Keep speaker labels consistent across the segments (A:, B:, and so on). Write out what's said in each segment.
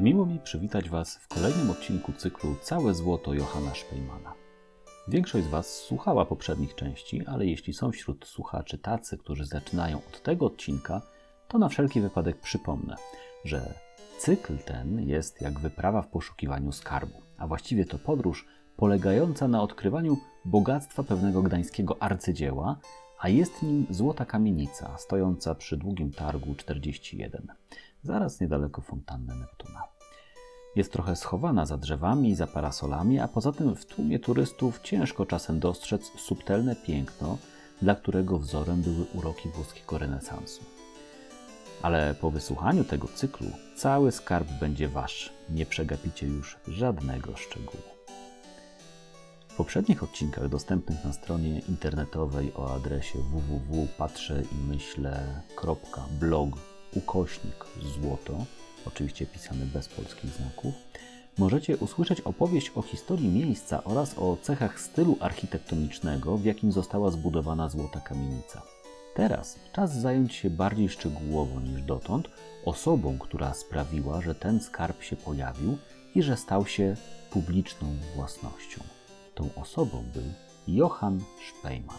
A: Miło mi przywitać Was w kolejnym odcinku cyklu Całe Złoto Johanna Szpejmana. Większość z Was słuchała poprzednich części, ale jeśli są wśród słuchaczy tacy, którzy zaczynają od tego odcinka, to na wszelki wypadek przypomnę, że cykl ten jest jak wyprawa w poszukiwaniu skarbu, a właściwie to podróż polegająca na odkrywaniu bogactwa pewnego gdańskiego arcydzieła, a jest nim złota kamienica stojąca przy długim targu 41, zaraz niedaleko fontanny Neptuna. Jest trochę schowana za drzewami i za parasolami, a poza tym w tłumie turystów ciężko czasem dostrzec subtelne piękno, dla którego wzorem były uroki włoskiego renesansu. Ale po wysłuchaniu tego cyklu cały skarb będzie wasz. Nie przegapicie już żadnego szczegółu. W poprzednich odcinkach dostępnych na stronie internetowej o adresie www.patrzeimyśle.blog ukośnik złoto, oczywiście pisane bez polskich znaków, możecie usłyszeć opowieść o historii miejsca oraz o cechach stylu architektonicznego, w jakim została zbudowana złota kamienica. Teraz czas zająć się bardziej szczegółowo niż dotąd osobą, która sprawiła, że ten skarb się pojawił i że stał się publiczną własnością. Tą osobą był Johann Szpejman.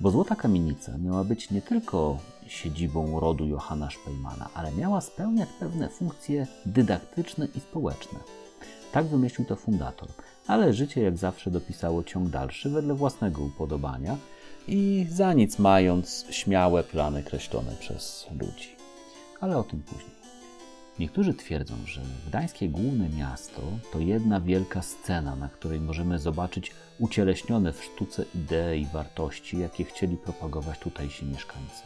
A: Bo Złota Kamienica miała być nie tylko siedzibą rodu Johanna Szpejmana, ale miała spełniać pewne funkcje dydaktyczne i społeczne. Tak wymyślił to fundator, ale życie jak zawsze dopisało ciąg dalszy wedle własnego upodobania i za nic mając śmiałe plany kreślone przez ludzi. Ale o tym później. Niektórzy twierdzą, że gdańskie główne miasto to jedna wielka scena, na której możemy zobaczyć ucieleśnione w sztuce idee i wartości, jakie chcieli propagować tutejsi mieszkańcy.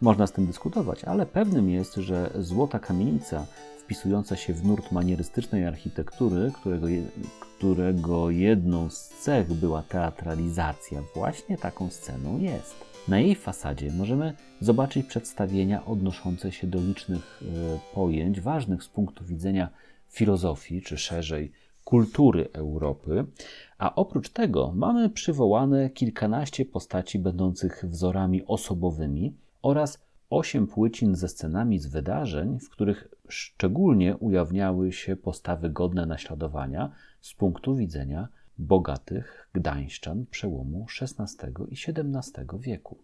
A: Można z tym dyskutować, ale pewnym jest, że Złota Kamienica, wpisująca się w nurt manierystycznej architektury, którego, którego jedną z cech była teatralizacja, właśnie taką sceną jest. Na jej fasadzie możemy zobaczyć przedstawienia odnoszące się do licznych e, pojęć ważnych z punktu widzenia filozofii, czy szerzej kultury Europy, a oprócz tego mamy przywołane kilkanaście postaci będących wzorami osobowymi oraz osiem płycin ze scenami z wydarzeń, w których szczególnie ujawniały się postawy godne naśladowania z punktu widzenia bogatych gdańszczan przełomu XVI i XVII wieku.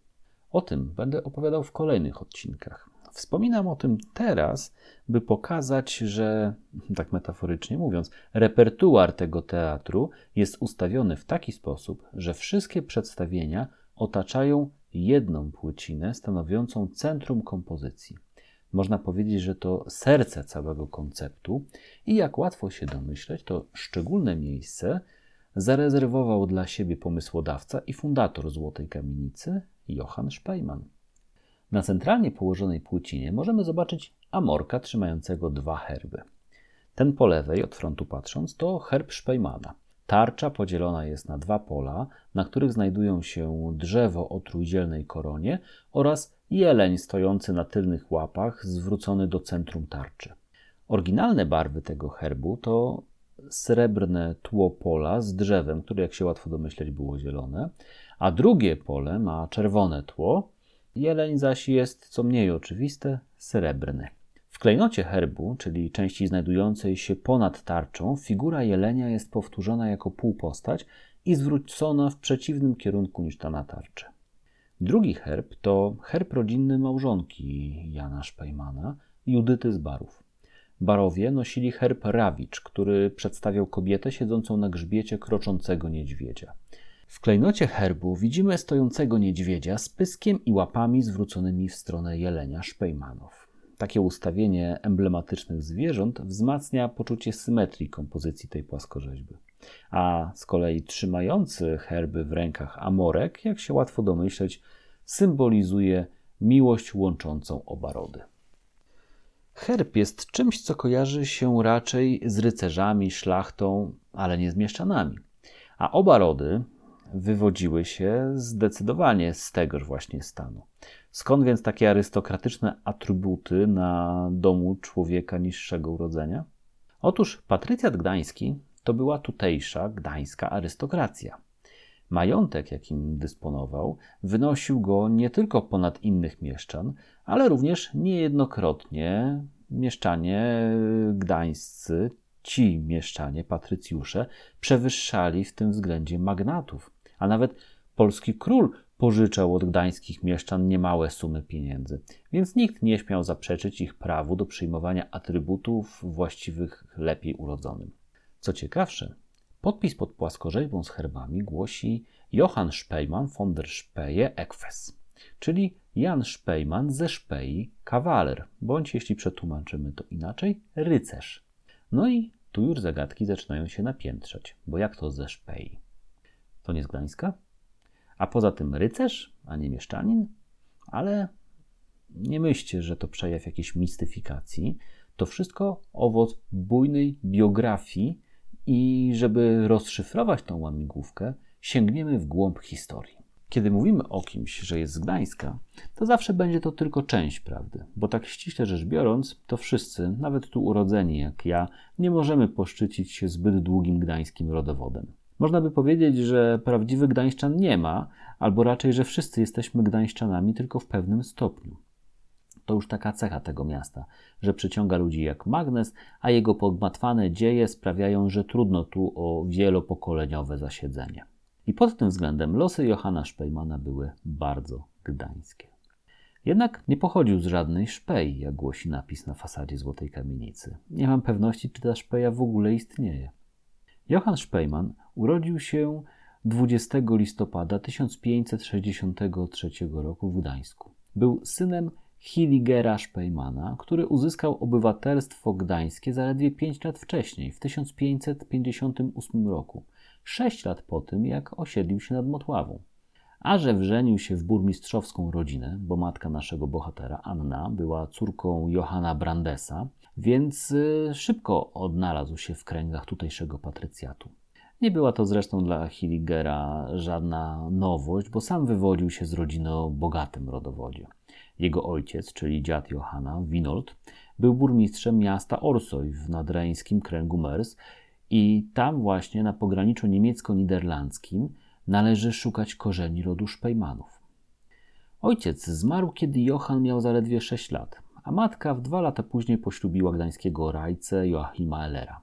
A: O tym będę opowiadał w kolejnych odcinkach. Wspominam o tym teraz, by pokazać, że, tak metaforycznie mówiąc, repertuar tego teatru jest ustawiony w taki sposób, że wszystkie przedstawienia otaczają jedną płycinę stanowiącą centrum kompozycji. Można powiedzieć, że to serce całego konceptu i jak łatwo się domyśleć, to szczególne miejsce zarezerwował dla siebie pomysłodawca i fundator Złotej Kamienicy Johann Szpejman. Na centralnie położonej płycinie możemy zobaczyć amorka trzymającego dwa herby. Ten po lewej, od frontu patrząc, to herb Szpejmana. Tarcza podzielona jest na dwa pola, na których znajdują się drzewo o trójdzielnej koronie oraz jeleń stojący na tylnych łapach, zwrócony do centrum tarczy. Oryginalne barwy tego herbu to srebrne tło pola z drzewem, które, jak się łatwo domyśleć, było zielone, a drugie pole ma czerwone tło, jeleń zaś jest, co mniej oczywiste, srebrny. W klejnocie herbu, czyli części znajdującej się ponad tarczą, figura jelenia jest powtórzona jako półpostać i zwrócona w przeciwnym kierunku niż ta na tarczy. Drugi herb to herb rodzinny małżonki Jana Szpejmana, Judyty z Barów. Barowie nosili herb rawicz, który przedstawiał kobietę siedzącą na grzbiecie kroczącego niedźwiedzia. W klejnocie herbu widzimy stojącego niedźwiedzia z pyskiem i łapami zwróconymi w stronę jelenia Szpejmanów. Takie ustawienie emblematycznych zwierząt wzmacnia poczucie symetrii kompozycji tej płaskorzeźby. A z kolei trzymający herby w rękach amorek, jak się łatwo domyśleć, symbolizuje miłość łączącą oba rody. Herb jest czymś, co kojarzy się raczej z rycerzami, szlachtą, ale nie z mieszczanami. A oba rody, wywodziły się zdecydowanie z tegoż właśnie stanu. Skąd więc takie arystokratyczne atrybuty na domu człowieka niższego urodzenia? Otóż patrycjat gdański to była tutejsza gdańska arystokracja. Majątek, jakim dysponował, wynosił go nie tylko ponad innych mieszczan, ale również niejednokrotnie mieszczanie gdańscy, ci mieszczanie, patrycjusze, przewyższali w tym względzie magnatów, a nawet polski król pożyczał od gdańskich mieszczan niemałe sumy pieniędzy, więc nikt nie śmiał zaprzeczyć ich prawu do przyjmowania atrybutów właściwych lepiej urodzonym. Co ciekawsze, podpis pod płaskorzeźbą z herbami głosi Johann Speymann von der Speje Eques, czyli Jan Szpejman ze Szpei, kawaler, bądź jeśli przetłumaczymy to inaczej, rycerz. No i tu już zagadki zaczynają się napiętrzać, bo jak to ze Szpei? To nie z Gdańska? A poza tym rycerz, a nie mieszczanin? Ale nie myślcie, że to przejaw jakiejś mistyfikacji. To wszystko owoc bujnej biografii i żeby rozszyfrować tą łamigłówkę, sięgniemy w głąb historii. Kiedy mówimy o kimś, że jest z Gdańska, to zawsze będzie to tylko część prawdy, bo tak ściśle rzecz biorąc, to wszyscy, nawet tu urodzeni jak ja, nie możemy poszczycić się zbyt długim gdańskim rodowodem. Można by powiedzieć, że prawdziwy Gdańszczan nie ma, albo raczej, że wszyscy jesteśmy Gdańszczanami tylko w pewnym stopniu. To już taka cecha tego miasta, że przyciąga ludzi jak magnes, a jego pogmatwane dzieje sprawiają, że trudno tu o wielopokoleniowe zasiedzenie. I pod tym względem losy Johanna Szpejmana były bardzo gdańskie. Jednak nie pochodził z żadnej szpej, jak głosi napis na fasadzie Złotej Kamienicy. Nie mam pewności, czy ta szpeja w ogóle istnieje. Johann Szpejman urodził się 20 listopada 1563 roku w Gdańsku. Był synem Hiligera Szpejmana, który uzyskał obywatelstwo gdańskie zaledwie 5 lat wcześniej, w 1558 roku sześć lat po tym, jak osiedlił się nad Motławą. A że wrzenił się w burmistrzowską rodzinę, bo matka naszego bohatera, Anna, była córką Johanna Brandesa, więc y, szybko odnalazł się w kręgach tutejszego patrycjatu. Nie była to zresztą dla Hilligera żadna nowość, bo sam wywodził się z rodziny o bogatym rodowodzie. Jego ojciec, czyli dziad Johanna, Winold, był burmistrzem miasta Orsoj w nadreńskim kręgu Mers i tam właśnie na pograniczu niemiecko-niderlandzkim należy szukać korzeni rodu Szpejmanów. Ojciec zmarł, kiedy Johann miał zaledwie 6 lat, a matka w dwa lata później poślubiła gdańskiego rajcę Joachima Ellera.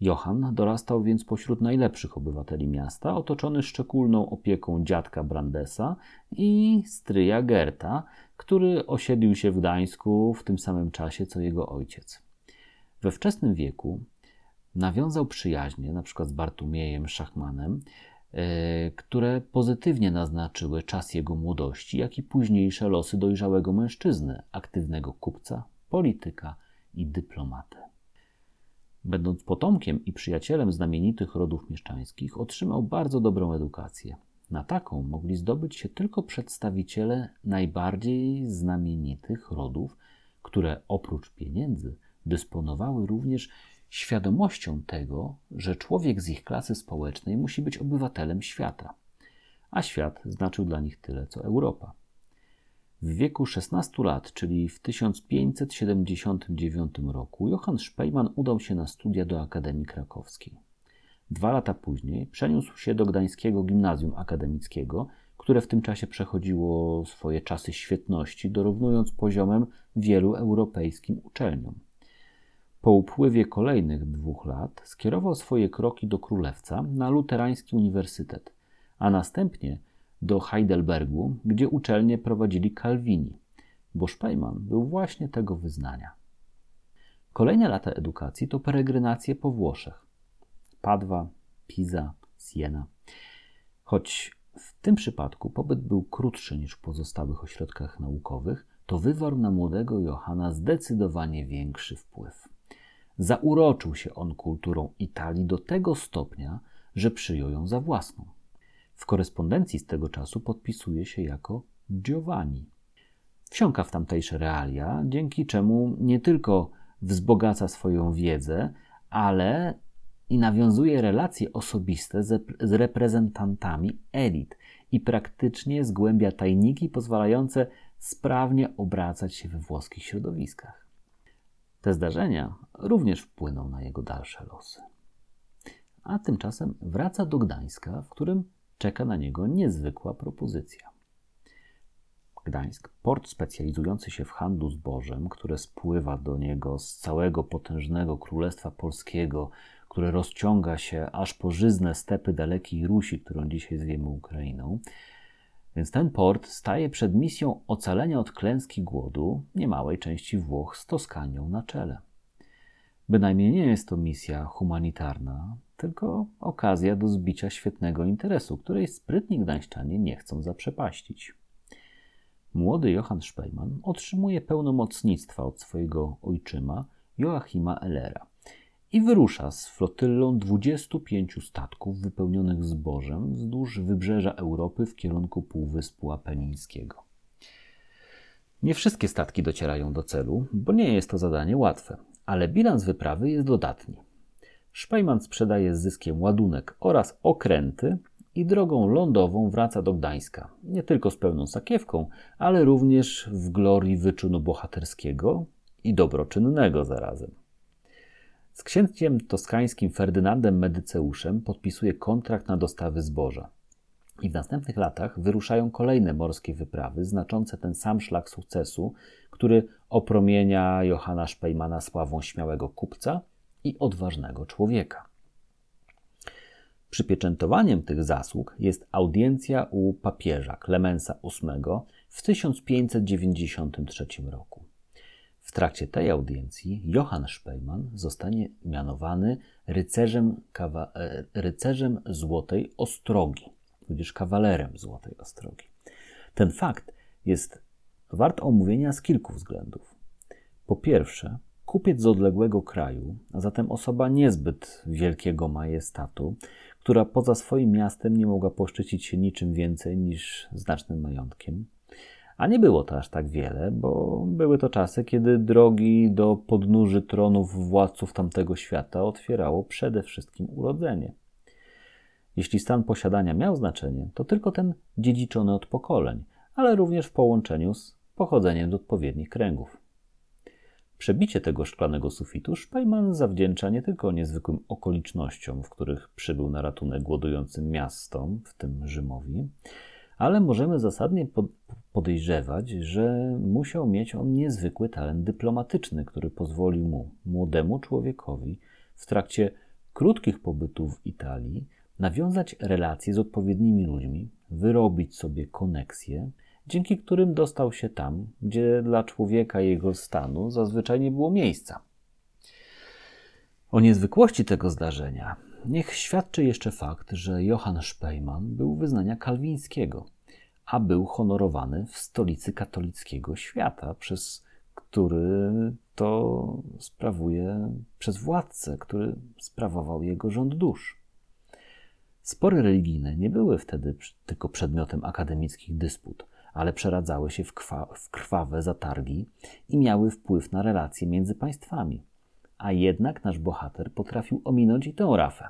A: Johann dorastał więc pośród najlepszych obywateli miasta, otoczony szczególną opieką dziadka Brandesa i stryja Gerta, który osiedlił się w Gdańsku w tym samym czasie co jego ojciec. We wczesnym wieku nawiązał przyjaźnie, na przykład z Bartumiejem Szachmanem, e, które pozytywnie naznaczyły czas jego młodości, jak i późniejsze losy dojrzałego mężczyzny, aktywnego kupca, polityka i dyplomatę. Będąc potomkiem i przyjacielem znamienitych rodów mieszczańskich, otrzymał bardzo dobrą edukację. Na taką mogli zdobyć się tylko przedstawiciele najbardziej znamienitych rodów, które oprócz pieniędzy dysponowały również świadomością tego, że człowiek z ich klasy społecznej musi być obywatelem świata, a świat znaczył dla nich tyle co Europa. W wieku 16 lat, czyli w 1579 roku, Johann Szpejman udał się na studia do Akademii Krakowskiej. Dwa lata później przeniósł się do Gdańskiego Gimnazjum Akademickiego, które w tym czasie przechodziło swoje czasy świetności, dorównując poziomem wielu europejskim uczelniom. Po upływie kolejnych dwóch lat skierował swoje kroki do Królewca na luterański uniwersytet, a następnie do Heidelbergu, gdzie uczelnie prowadzili Kalwini, bo Szpejman był właśnie tego wyznania. Kolejne lata edukacji to peregrinacje po Włoszech. Padwa, Pisa, Siena. Choć w tym przypadku pobyt był krótszy niż w pozostałych ośrodkach naukowych, to wywarł na młodego Johana zdecydowanie większy wpływ. Zauroczył się on kulturą Italii do tego stopnia, że przyjął ją za własną. W korespondencji z tego czasu podpisuje się jako Giovanni. Wsiąka w tamtejsze realia, dzięki czemu nie tylko wzbogaca swoją wiedzę, ale i nawiązuje relacje osobiste z, reprezentantami elit i praktycznie zgłębia tajniki pozwalające sprawnie obracać się we włoskich środowiskach. Te zdarzenia również wpłyną na jego dalsze losy. A tymczasem wraca do Gdańska, w którym czeka na niego niezwykła propozycja. Gdańsk, port specjalizujący się w handlu zbożem, które spływa do niego z całego potężnego Królestwa Polskiego, które rozciąga się aż po żyzne stepy dalekiej Rusi, którą dzisiaj zwiemy Ukrainą. Więc ten port staje przed misją ocalenia od klęski głodu niemałej części Włoch z Toskanią na czele. Bynajmniej nie jest to misja humanitarna, tylko okazja do zbicia świetnego interesu, której sprytni gdańszczanie nie chcą zaprzepaścić. Młody Johann Szpejman otrzymuje pełnomocnictwa od swojego ojczyma Joachima Ellera i wyrusza z flotyllą 25 statków wypełnionych zbożem wzdłuż wybrzeża Europy w kierunku Półwyspu Apenińskiego. Nie wszystkie statki docierają do celu, bo nie jest to zadanie łatwe, ale bilans wyprawy jest dodatni. Szpejman sprzedaje z zyskiem ładunek oraz okręty i drogą lądową wraca do Gdańska. Nie tylko z pełną sakiewką, ale również w glorii wyczynu bohaterskiego i dobroczynnego zarazem. Z księciem toskańskim Ferdynandem Medyceuszem podpisuje kontrakt na dostawy zboża. I w następnych latach wyruszają kolejne morskie wyprawy, znaczące ten sam szlak sukcesu, który opromienia Johanna Szpejmana sławą śmiałego kupca i odważnego człowieka. Przypieczętowaniem tych zasług jest audiencja u papieża Klemensa VIII w 1593 roku. Trakcie tej audiencji Johann Szpejman zostanie mianowany rycerzem, kawa, e, rycerzem Złotej Ostrogi, tudzież kawalerem Złotej Ostrogi. Ten fakt jest wart omówienia z kilku względów. Po pierwsze, kupiec z odległego kraju, a zatem osoba niezbyt wielkiego majestatu, która poza swoim miastem nie mogła poszczycić się niczym więcej niż znacznym majątkiem. A nie było to aż tak wiele, bo były to czasy, kiedy drogi do podnóży tronów władców tamtego świata otwierało przede wszystkim urodzenie. Jeśli stan posiadania miał znaczenie, to tylko ten dziedziczony od pokoleń, ale również w połączeniu z pochodzeniem z odpowiednich kręgów. Przebicie tego szklanego sufitu Szpajman zawdzięcza nie tylko niezwykłym okolicznościom, w których przybył na ratunek głodującym miastom, w tym Rzymowi, ale możemy zasadnie podejrzewać, że musiał mieć on niezwykły talent dyplomatyczny, który pozwolił mu, młodemu człowiekowi, w trakcie krótkich pobytów w Italii, nawiązać relacje z odpowiednimi ludźmi, wyrobić sobie koneksje dzięki którym dostał się tam, gdzie dla człowieka jego stanu zazwyczaj nie było miejsca. O niezwykłości tego zdarzenia niech świadczy jeszcze fakt, że Johann Szpejman był wyznania kalwińskiego, a był honorowany w stolicy katolickiego świata, przez który to sprawuje przez władcę, który sprawował jego rząd dusz. Spory religijne nie były wtedy tylko przedmiotem akademickich dysput, ale przeradzały się w krwawe zatargi i miały wpływ na relacje między państwami. A jednak nasz bohater potrafił ominąć i tę rafę.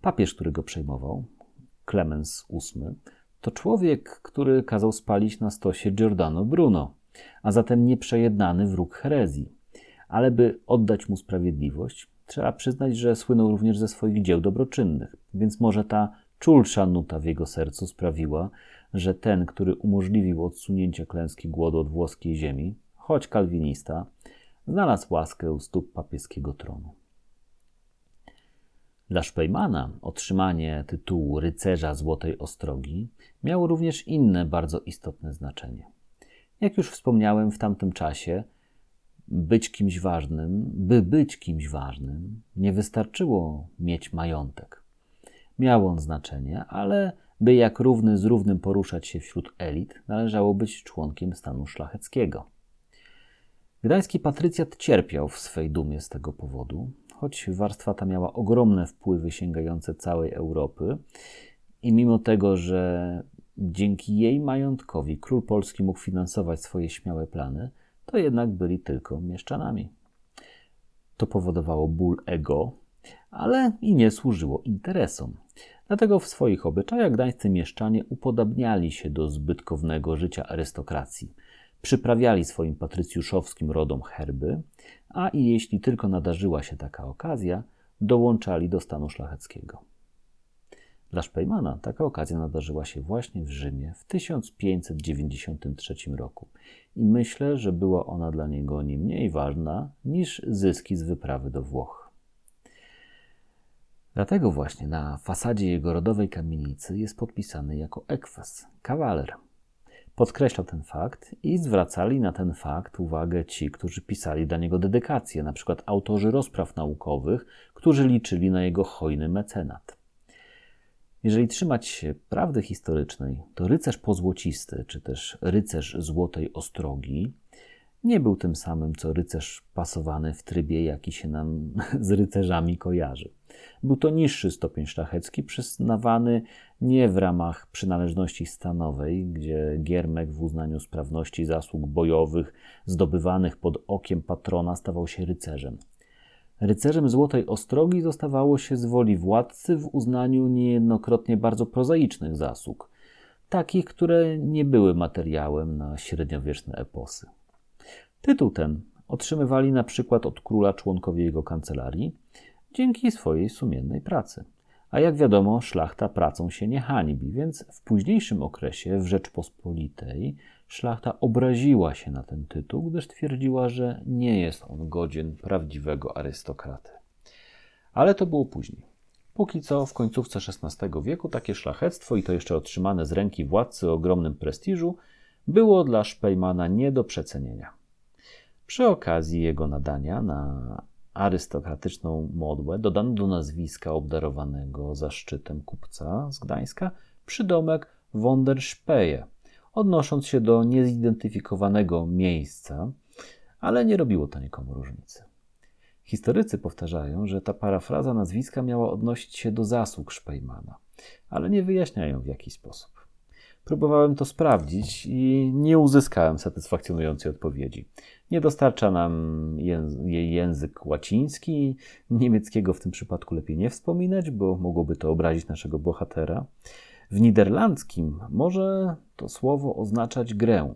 A: Papież, który go przejmował, Clemens VIII, to człowiek, który kazał spalić na stosie Giordano Bruno, a zatem nieprzejednany wróg herezji. Ale by oddać mu sprawiedliwość, trzeba przyznać, że słynął również ze swoich dzieł dobroczynnych, więc może ta czulsza nuta w jego sercu sprawiła, że ten, który umożliwił odsunięcie klęski głodu od włoskiej ziemi, choć kalwinista, znalazł łaskę u stóp papieskiego tronu. Dla Szpejmana otrzymanie tytułu rycerza Złotej Ostrogi miało również inne bardzo istotne znaczenie. Jak już wspomniałem, w tamtym czasie być kimś ważnym, by być kimś ważnym, nie wystarczyło mieć majątek. Miał on znaczenie, ale by jak równy z równym poruszać się wśród elit, należało być członkiem stanu szlacheckiego. Gdański patrycjat cierpiał w swej dumie z tego powodu, choć warstwa ta miała ogromne wpływy sięgające całej Europy i mimo tego, że dzięki jej majątkowi król polski mógł finansować swoje śmiałe plany, to jednak byli tylko mieszczanami. To powodowało ból ego, ale i nie służyło interesom. Dlatego w swoich obyczajach gdańscy mieszczanie upodabniali się do zbytkownego życia arystokracji. Przyprawiali swoim patrycjuszowskim rodom herby, a i jeśli tylko nadarzyła się taka okazja, dołączali do stanu szlacheckiego. Dla Szpejmana taka okazja nadarzyła się właśnie w Rzymie w 1593 roku i myślę, że była ona dla niego nie mniej ważna niż zyski z wyprawy do Włoch. Dlatego właśnie na fasadzie jego rodowej kamienicy jest podpisany jako ekwes, kawaler. Podkreślał ten fakt i zwracali na ten fakt uwagę ci, którzy pisali dla niego dedykacje, na przykład autorzy rozpraw naukowych, którzy liczyli na jego hojny mecenat. Jeżeli trzymać się prawdy historycznej, to rycerz pozłocisty, czy też rycerz złotej ostrogi, nie był tym samym, co rycerz pasowany w trybie, jaki się nam z rycerzami kojarzy. Był to niższy stopień szlachecki, przyznawany nie w ramach przynależności stanowej, gdzie giermek w uznaniu sprawności zasług bojowych zdobywanych pod okiem patrona stawał się rycerzem. Rycerzem Złotej Ostrogi zostawało się z woli władcy w uznaniu niejednokrotnie bardzo prozaicznych zasług, takich, które nie były materiałem na średniowieczne eposy. Tytuł ten otrzymywali na przykład od króla członkowie jego kancelarii dzięki swojej sumiennej pracy. A jak wiadomo, szlachta pracą się nie hańbi, więc w późniejszym okresie w Rzeczpospolitej szlachta obraziła się na ten tytuł, gdyż twierdziła, że nie jest on godzien prawdziwego arystokraty. Ale to było później. Póki co w końcówce XVI wieku takie szlachectwo, i to jeszcze otrzymane z ręki władcy o ogromnym prestiżu, było dla Szpejmana nie do przecenienia. Przy okazji jego nadania na arystokratyczną modłę dodano do nazwiska obdarowanego zaszczytem kupca z Gdańska przydomek von der Speje, odnosząc się do niezidentyfikowanego miejsca, ale nie robiło to nikomu różnicy. Historycy powtarzają, że ta parafraza nazwiska miała odnosić się do zasług Szpejmana, ale nie wyjaśniają w jaki sposób. Próbowałem to sprawdzić i nie uzyskałem satysfakcjonującej odpowiedzi. Nie dostarcza nam jej język łaciński, niemieckiego w tym przypadku lepiej nie wspominać, bo mogłoby to obrazić naszego bohatera. W niderlandzkim może to słowo oznaczać grę,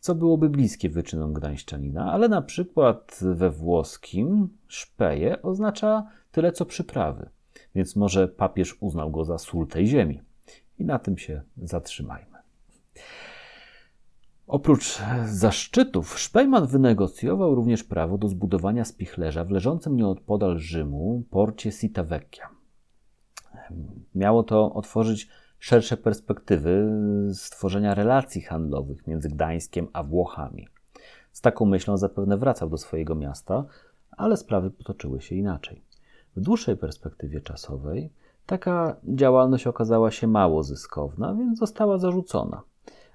A: co byłoby bliskie wyczynom gdańszczanina, ale na przykład we włoskim szpeje oznacza tyle co przyprawy, więc może papież uznał go za sól tej ziemi. I na tym się zatrzymajmy. Oprócz zaszczytów, Szpejman wynegocjował również prawo do zbudowania spichlerza w leżącym nieopodal Rzymu porcie Citavecchia. Miało to otworzyć szersze perspektywy stworzenia relacji handlowych między Gdańskiem a Włochami. Z taką myślą zapewne wracał do swojego miasta, ale sprawy potoczyły się inaczej. W dłuższej perspektywie czasowej taka działalność okazała się mało zyskowna, więc została zarzucona.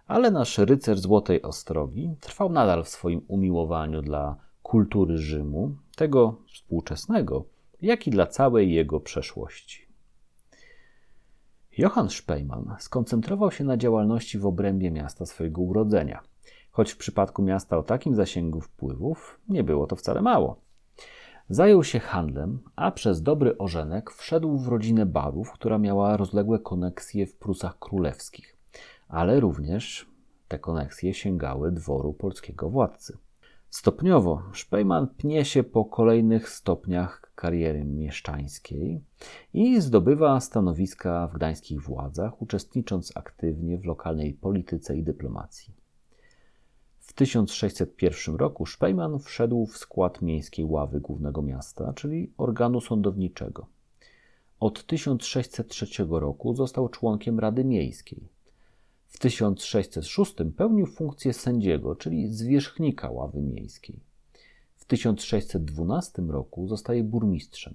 A: Ale nasz rycerz Złotej Ostrogi trwał nadal w swoim umiłowaniu dla kultury Rzymu, tego współczesnego, jak i dla całej jego przeszłości. Johann Szpejman skoncentrował się na działalności w obrębie miasta swojego urodzenia, choć w przypadku miasta o takim zasięgu wpływów nie było to wcale mało. Zajął się handlem, a przez dobry ożenek wszedł w rodzinę barów, która miała rozległe koneksje w Prusach Królewskich, ale również te koneksje sięgały dworu polskiego władcy. Stopniowo Szpejman pnie się po kolejnych stopniach kariery mieszczańskiej i zdobywa stanowiska w gdańskich władzach, uczestnicząc aktywnie w lokalnej polityce i dyplomacji. W 1601 roku Szpejman wszedł w skład miejskiej ławy głównego miasta, czyli organu sądowniczego. Od 1603 roku został członkiem Rady Miejskiej. W 1606 pełnił funkcję sędziego, czyli zwierzchnika ławy miejskiej. W 1612 roku zostaje burmistrzem,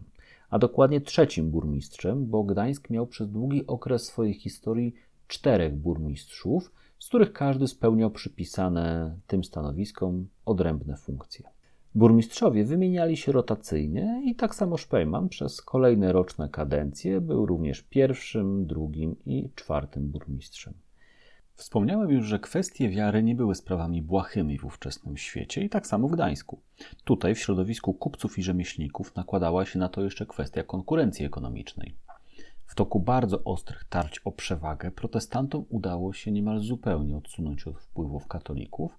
A: a dokładnie trzecim burmistrzem, bo Gdańsk miał przez długi okres swojej historii czterech burmistrzów, z których każdy spełniał przypisane tym stanowiskom odrębne funkcje. Burmistrzowie wymieniali się rotacyjnie i tak samo Szpejman przez kolejne roczne kadencje był również pierwszym, drugim i czwartym burmistrzem. Wspomniałem już, że kwestie wiary nie były sprawami błahymi w ówczesnym świecie i tak samo w Gdańsku. Tutaj w środowisku kupców i rzemieślników nakładała się na to jeszcze kwestia konkurencji ekonomicznej. W toku bardzo ostrych tarć o przewagę protestantom udało się niemal zupełnie odsunąć od wpływów katolików,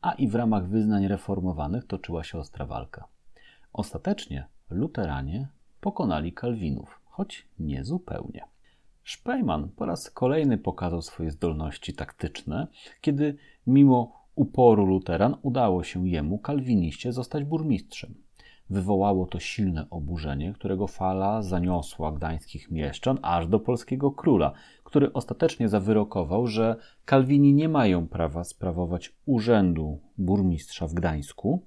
A: a i w ramach wyznań reformowanych toczyła się ostra walka. Ostatecznie luteranie pokonali Kalwinów, choć nie zupełnie. Szpejman po raz kolejny pokazał swoje zdolności taktyczne, kiedy mimo uporu luteran udało się jemu, kalwiniście, zostać burmistrzem. Wywołało to silne oburzenie, którego fala zaniosła gdańskich mieszczan aż do polskiego króla, który ostatecznie zawyrokował, że Kalwini nie mają prawa sprawować urzędu burmistrza w Gdańsku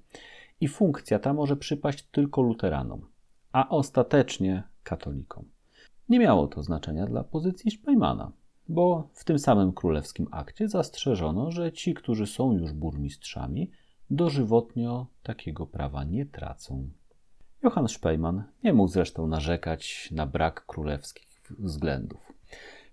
A: i funkcja ta może przypaść tylko luteranom, a ostatecznie katolikom. Nie miało to znaczenia dla pozycji Szpejmana, bo w tym samym królewskim akcie zastrzeżono, że ci, którzy są już burmistrzami, dożywotnio takiego prawa nie tracą. Johann Szpejman nie mógł zresztą narzekać na brak królewskich względów.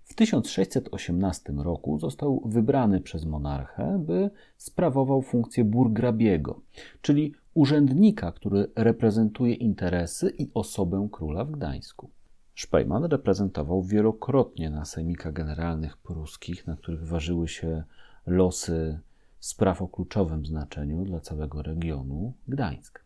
A: W 1618 roku został wybrany przez monarchę, by sprawował funkcję burgrabiego, czyli urzędnika, który reprezentuje interesy i osobę króla w Gdańsku. Szpejman reprezentował wielokrotnie na sejmikach generalnych pruskich, na których ważyły się losy spraw o kluczowym znaczeniu dla całego regionu Gdańsk.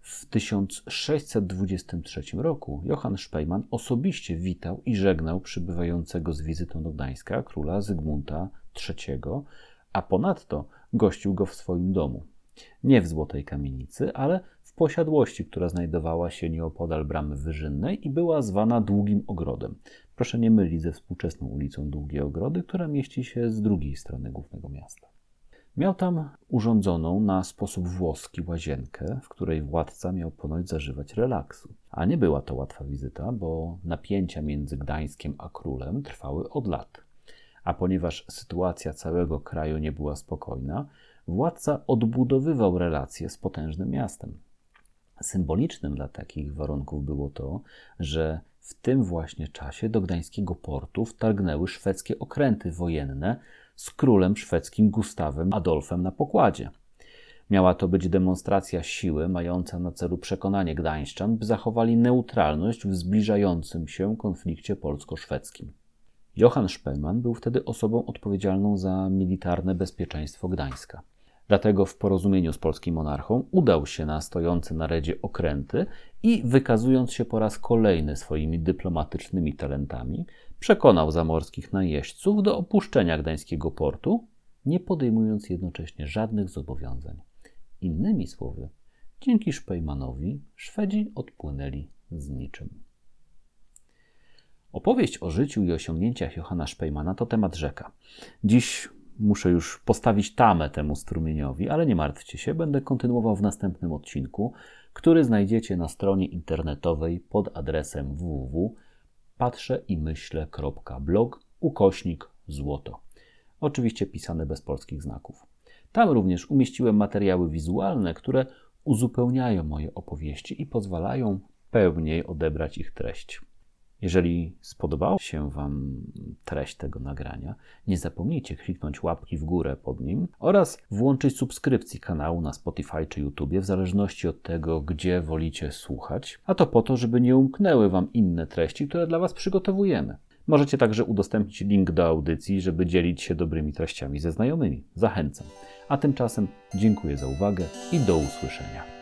A: W 1623 roku Johann Szpejman osobiście witał i żegnał przybywającego z wizytą do Gdańska króla Zygmunta III, a ponadto gościł go w swoim domu. Nie w Złotej Kamienicy, ale w posiadłości, która znajdowała się nieopodal Bramy Wyżynnej i była zwana Długim Ogrodem. Proszę nie mylić ze współczesną ulicą Długie Ogrody, która mieści się z drugiej strony głównego miasta. Miał tam urządzoną na sposób włoski łazienkę, w której władca miał ponoć zażywać relaksu. A nie była to łatwa wizyta, bo napięcia między Gdańskiem a królem trwały od lat. A ponieważ sytuacja całego kraju nie była spokojna, władca odbudowywał relacje z potężnym miastem. Symbolicznym dla takich warunków było to, że w tym właśnie czasie do gdańskiego portu wtargnęły szwedzkie okręty wojenne z królem szwedzkim Gustawem Adolfem na pokładzie. Miała to być demonstracja siły mająca na celu przekonanie Gdańszczan, by zachowali neutralność w zbliżającym się konflikcie polsko-szwedzkim. Johann Szpelman był wtedy osobą odpowiedzialną za militarne bezpieczeństwo Gdańska. Dlatego w porozumieniu z polskim monarchą udał się na stojące na redzie okręty i wykazując się po raz kolejny swoimi dyplomatycznymi talentami, przekonał zamorskich najeźdźców do opuszczenia gdańskiego portu, nie podejmując jednocześnie żadnych zobowiązań. Innymi słowy, dzięki Szpejmanowi Szwedzi odpłynęli z niczym. Opowieść o życiu i osiągnięciach Johanna Szpejmana to temat rzeka. Dziś muszę już postawić tamę temu strumieniowi, ale nie martwcie się, będę kontynuował w następnym odcinku, który znajdziecie na stronie internetowej pod adresem www.patrzeimyśle.blog ukośnik złoto. Oczywiście pisane bez polskich znaków. Tam również umieściłem materiały wizualne, które uzupełniają moje opowieści i pozwalają pełniej odebrać ich treść. Jeżeli spodobała się Wam treść tego nagrania, nie zapomnijcie kliknąć łapki w górę pod nim oraz włączyć subskrypcji kanału na Spotify czy YouTube, w zależności od tego, gdzie wolicie słuchać, a to po to, żeby nie umknęły Wam inne treści, które dla Was przygotowujemy. Możecie także udostępnić link do audycji, żeby dzielić się dobrymi treściami ze znajomymi. Zachęcam. A tymczasem dziękuję za uwagę i do usłyszenia.